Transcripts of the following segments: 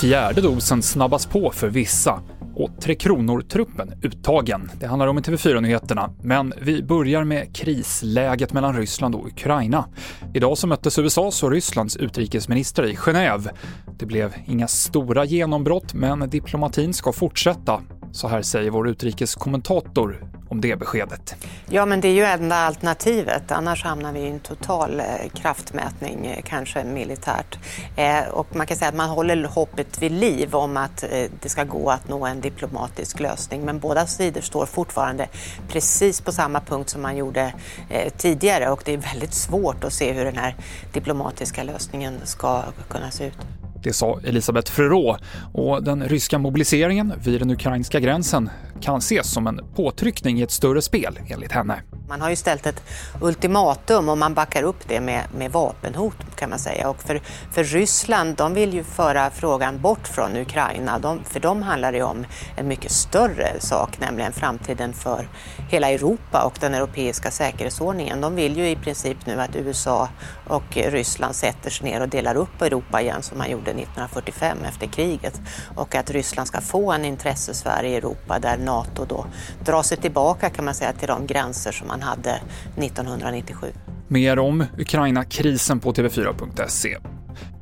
Fjärde dosen snabbas på för vissa och Tre Kronor-truppen uttagen. Det handlar om i TV4-nyheterna, men vi börjar med krisläget mellan Ryssland och Ukraina. Idag så möttes USAs och Rysslands utrikesministrar i Genève. Det blev inga stora genombrott, men diplomatin ska fortsätta. Så här säger vår utrikeskommentator om det beskedet. Ja, men det är ju enda alternativet. Annars hamnar vi i en total eh, kraftmätning, eh, kanske militärt. Eh, och man kan säga att man håller hoppet vid liv om att eh, det ska gå att nå en diplomatisk lösning. Men båda sidor står fortfarande precis på samma punkt som man gjorde tidigare och det är väldigt svårt att se hur den här diplomatiska lösningen ska kunna se ut. Det sa Elisabeth Frerot och den ryska mobiliseringen vid den ukrainska gränsen kan ses som en påtryckning i ett större spel, enligt henne. Man har ju ställt ett ultimatum och man backar upp det med, med vapenhot kan man säga. Och för, för Ryssland, de vill ju föra frågan bort från Ukraina. De, för dem handlar det om en mycket större sak, nämligen framtiden för hela Europa och den europeiska säkerhetsordningen. De vill ju i princip nu att USA och Ryssland sätter sig ner och delar upp Europa igen som man gjorde 1945 efter kriget. Och att Ryssland ska få en intressesfär i Europa där NATO då drar sig tillbaka kan man säga till de gränser som man hade 1997. Mer om Ukraina-krisen på TV4.se.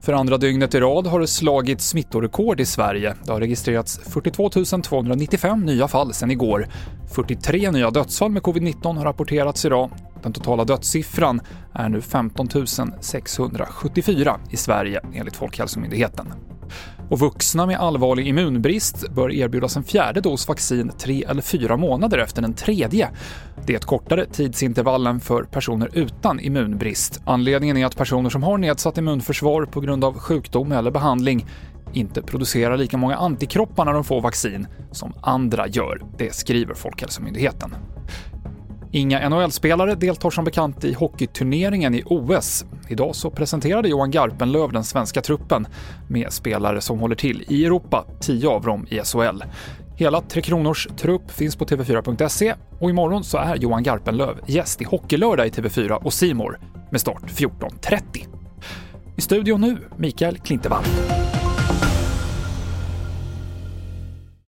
För andra dygnet i rad har det slagit smittorekord i Sverige. Det har registrerats 42 295 nya fall sedan igår. 43 nya dödsfall med covid-19 har rapporterats idag. Den totala dödssiffran är nu 15 674 i Sverige enligt Folkhälsomyndigheten. Och vuxna med allvarlig immunbrist bör erbjudas en fjärde dos vaccin tre eller fyra månader efter den tredje. Det är ett kortare tidsintervall än för personer utan immunbrist. Anledningen är att personer som har nedsatt immunförsvar på grund av sjukdom eller behandling inte producerar lika många antikroppar när de får vaccin som andra gör. Det skriver Folkhälsomyndigheten. Inga NHL-spelare deltar som bekant i hockeyturneringen i OS. Idag så presenterade Johan Garpenlöv den svenska truppen med spelare som håller till i Europa, tio av dem i SHL. Hela Tre Kronors trupp finns på TV4.se och imorgon så är Johan Garpenlöv gäst i Hockeylördag i TV4 och Simor med start 14.30. I studion nu, Mikael Klintevall.